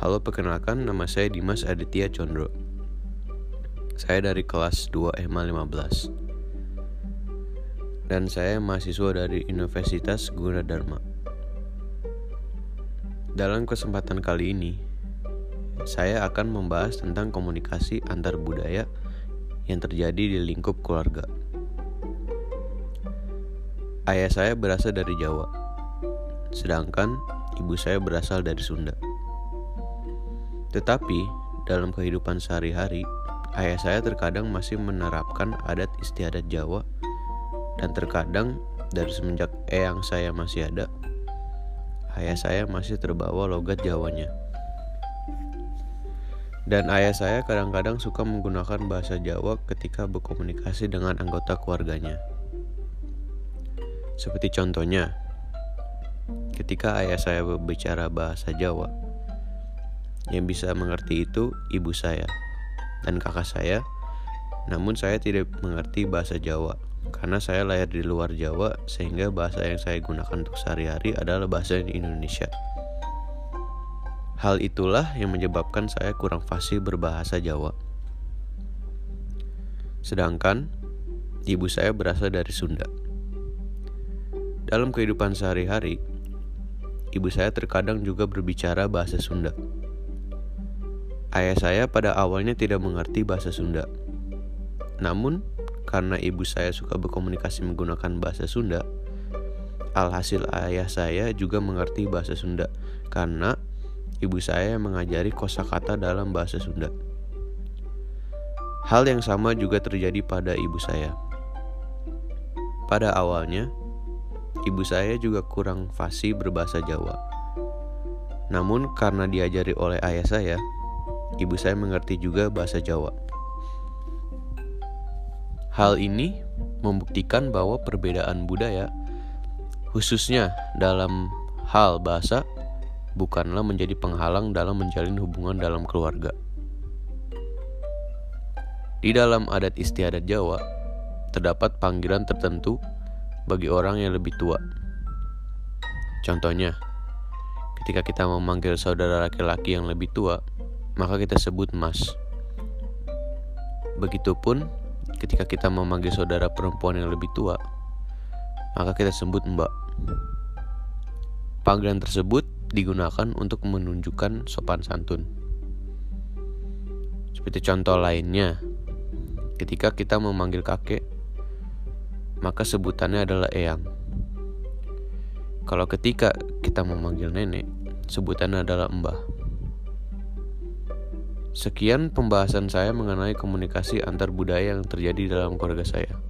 Halo, perkenalkan nama saya Dimas Aditya Condro. Saya dari kelas 2 EMA 15. Dan saya mahasiswa dari Universitas Gunadarma. Dalam kesempatan kali ini, saya akan membahas tentang komunikasi antar budaya yang terjadi di lingkup keluarga. Ayah saya berasal dari Jawa, sedangkan ibu saya berasal dari Sunda. Tetapi, dalam kehidupan sehari-hari, ayah saya terkadang masih menerapkan adat istiadat Jawa dan terkadang dari semenjak eyang saya masih ada, ayah saya masih terbawa logat Jawanya. Dan ayah saya kadang-kadang suka menggunakan bahasa Jawa ketika berkomunikasi dengan anggota keluarganya. Seperti contohnya, ketika ayah saya berbicara bahasa Jawa, yang bisa mengerti itu ibu saya dan kakak saya. Namun saya tidak mengerti bahasa Jawa karena saya lahir di luar Jawa sehingga bahasa yang saya gunakan untuk sehari-hari adalah bahasa Indonesia. Hal itulah yang menyebabkan saya kurang fasih berbahasa Jawa. Sedangkan ibu saya berasal dari Sunda. Dalam kehidupan sehari-hari, ibu saya terkadang juga berbicara bahasa Sunda. Ayah saya pada awalnya tidak mengerti bahasa Sunda. Namun, karena ibu saya suka berkomunikasi menggunakan bahasa Sunda, alhasil ayah saya juga mengerti bahasa Sunda karena ibu saya mengajari kosakata dalam bahasa Sunda. Hal yang sama juga terjadi pada ibu saya. Pada awalnya, ibu saya juga kurang fasih berbahasa Jawa. Namun karena diajari oleh ayah saya, ibu saya mengerti juga bahasa Jawa. Hal ini membuktikan bahwa perbedaan budaya, khususnya dalam hal bahasa, bukanlah menjadi penghalang dalam menjalin hubungan dalam keluarga. Di dalam adat istiadat Jawa, terdapat panggilan tertentu bagi orang yang lebih tua. Contohnya, ketika kita memanggil saudara laki-laki yang lebih tua, maka kita sebut mas. Begitupun ketika kita memanggil saudara perempuan yang lebih tua, maka kita sebut mbak. Panggilan tersebut digunakan untuk menunjukkan sopan santun. Seperti contoh lainnya, ketika kita memanggil kakek, maka sebutannya adalah eyang. Kalau ketika kita memanggil nenek, sebutannya adalah mbah. Sekian pembahasan saya mengenai komunikasi antar budaya yang terjadi dalam keluarga saya.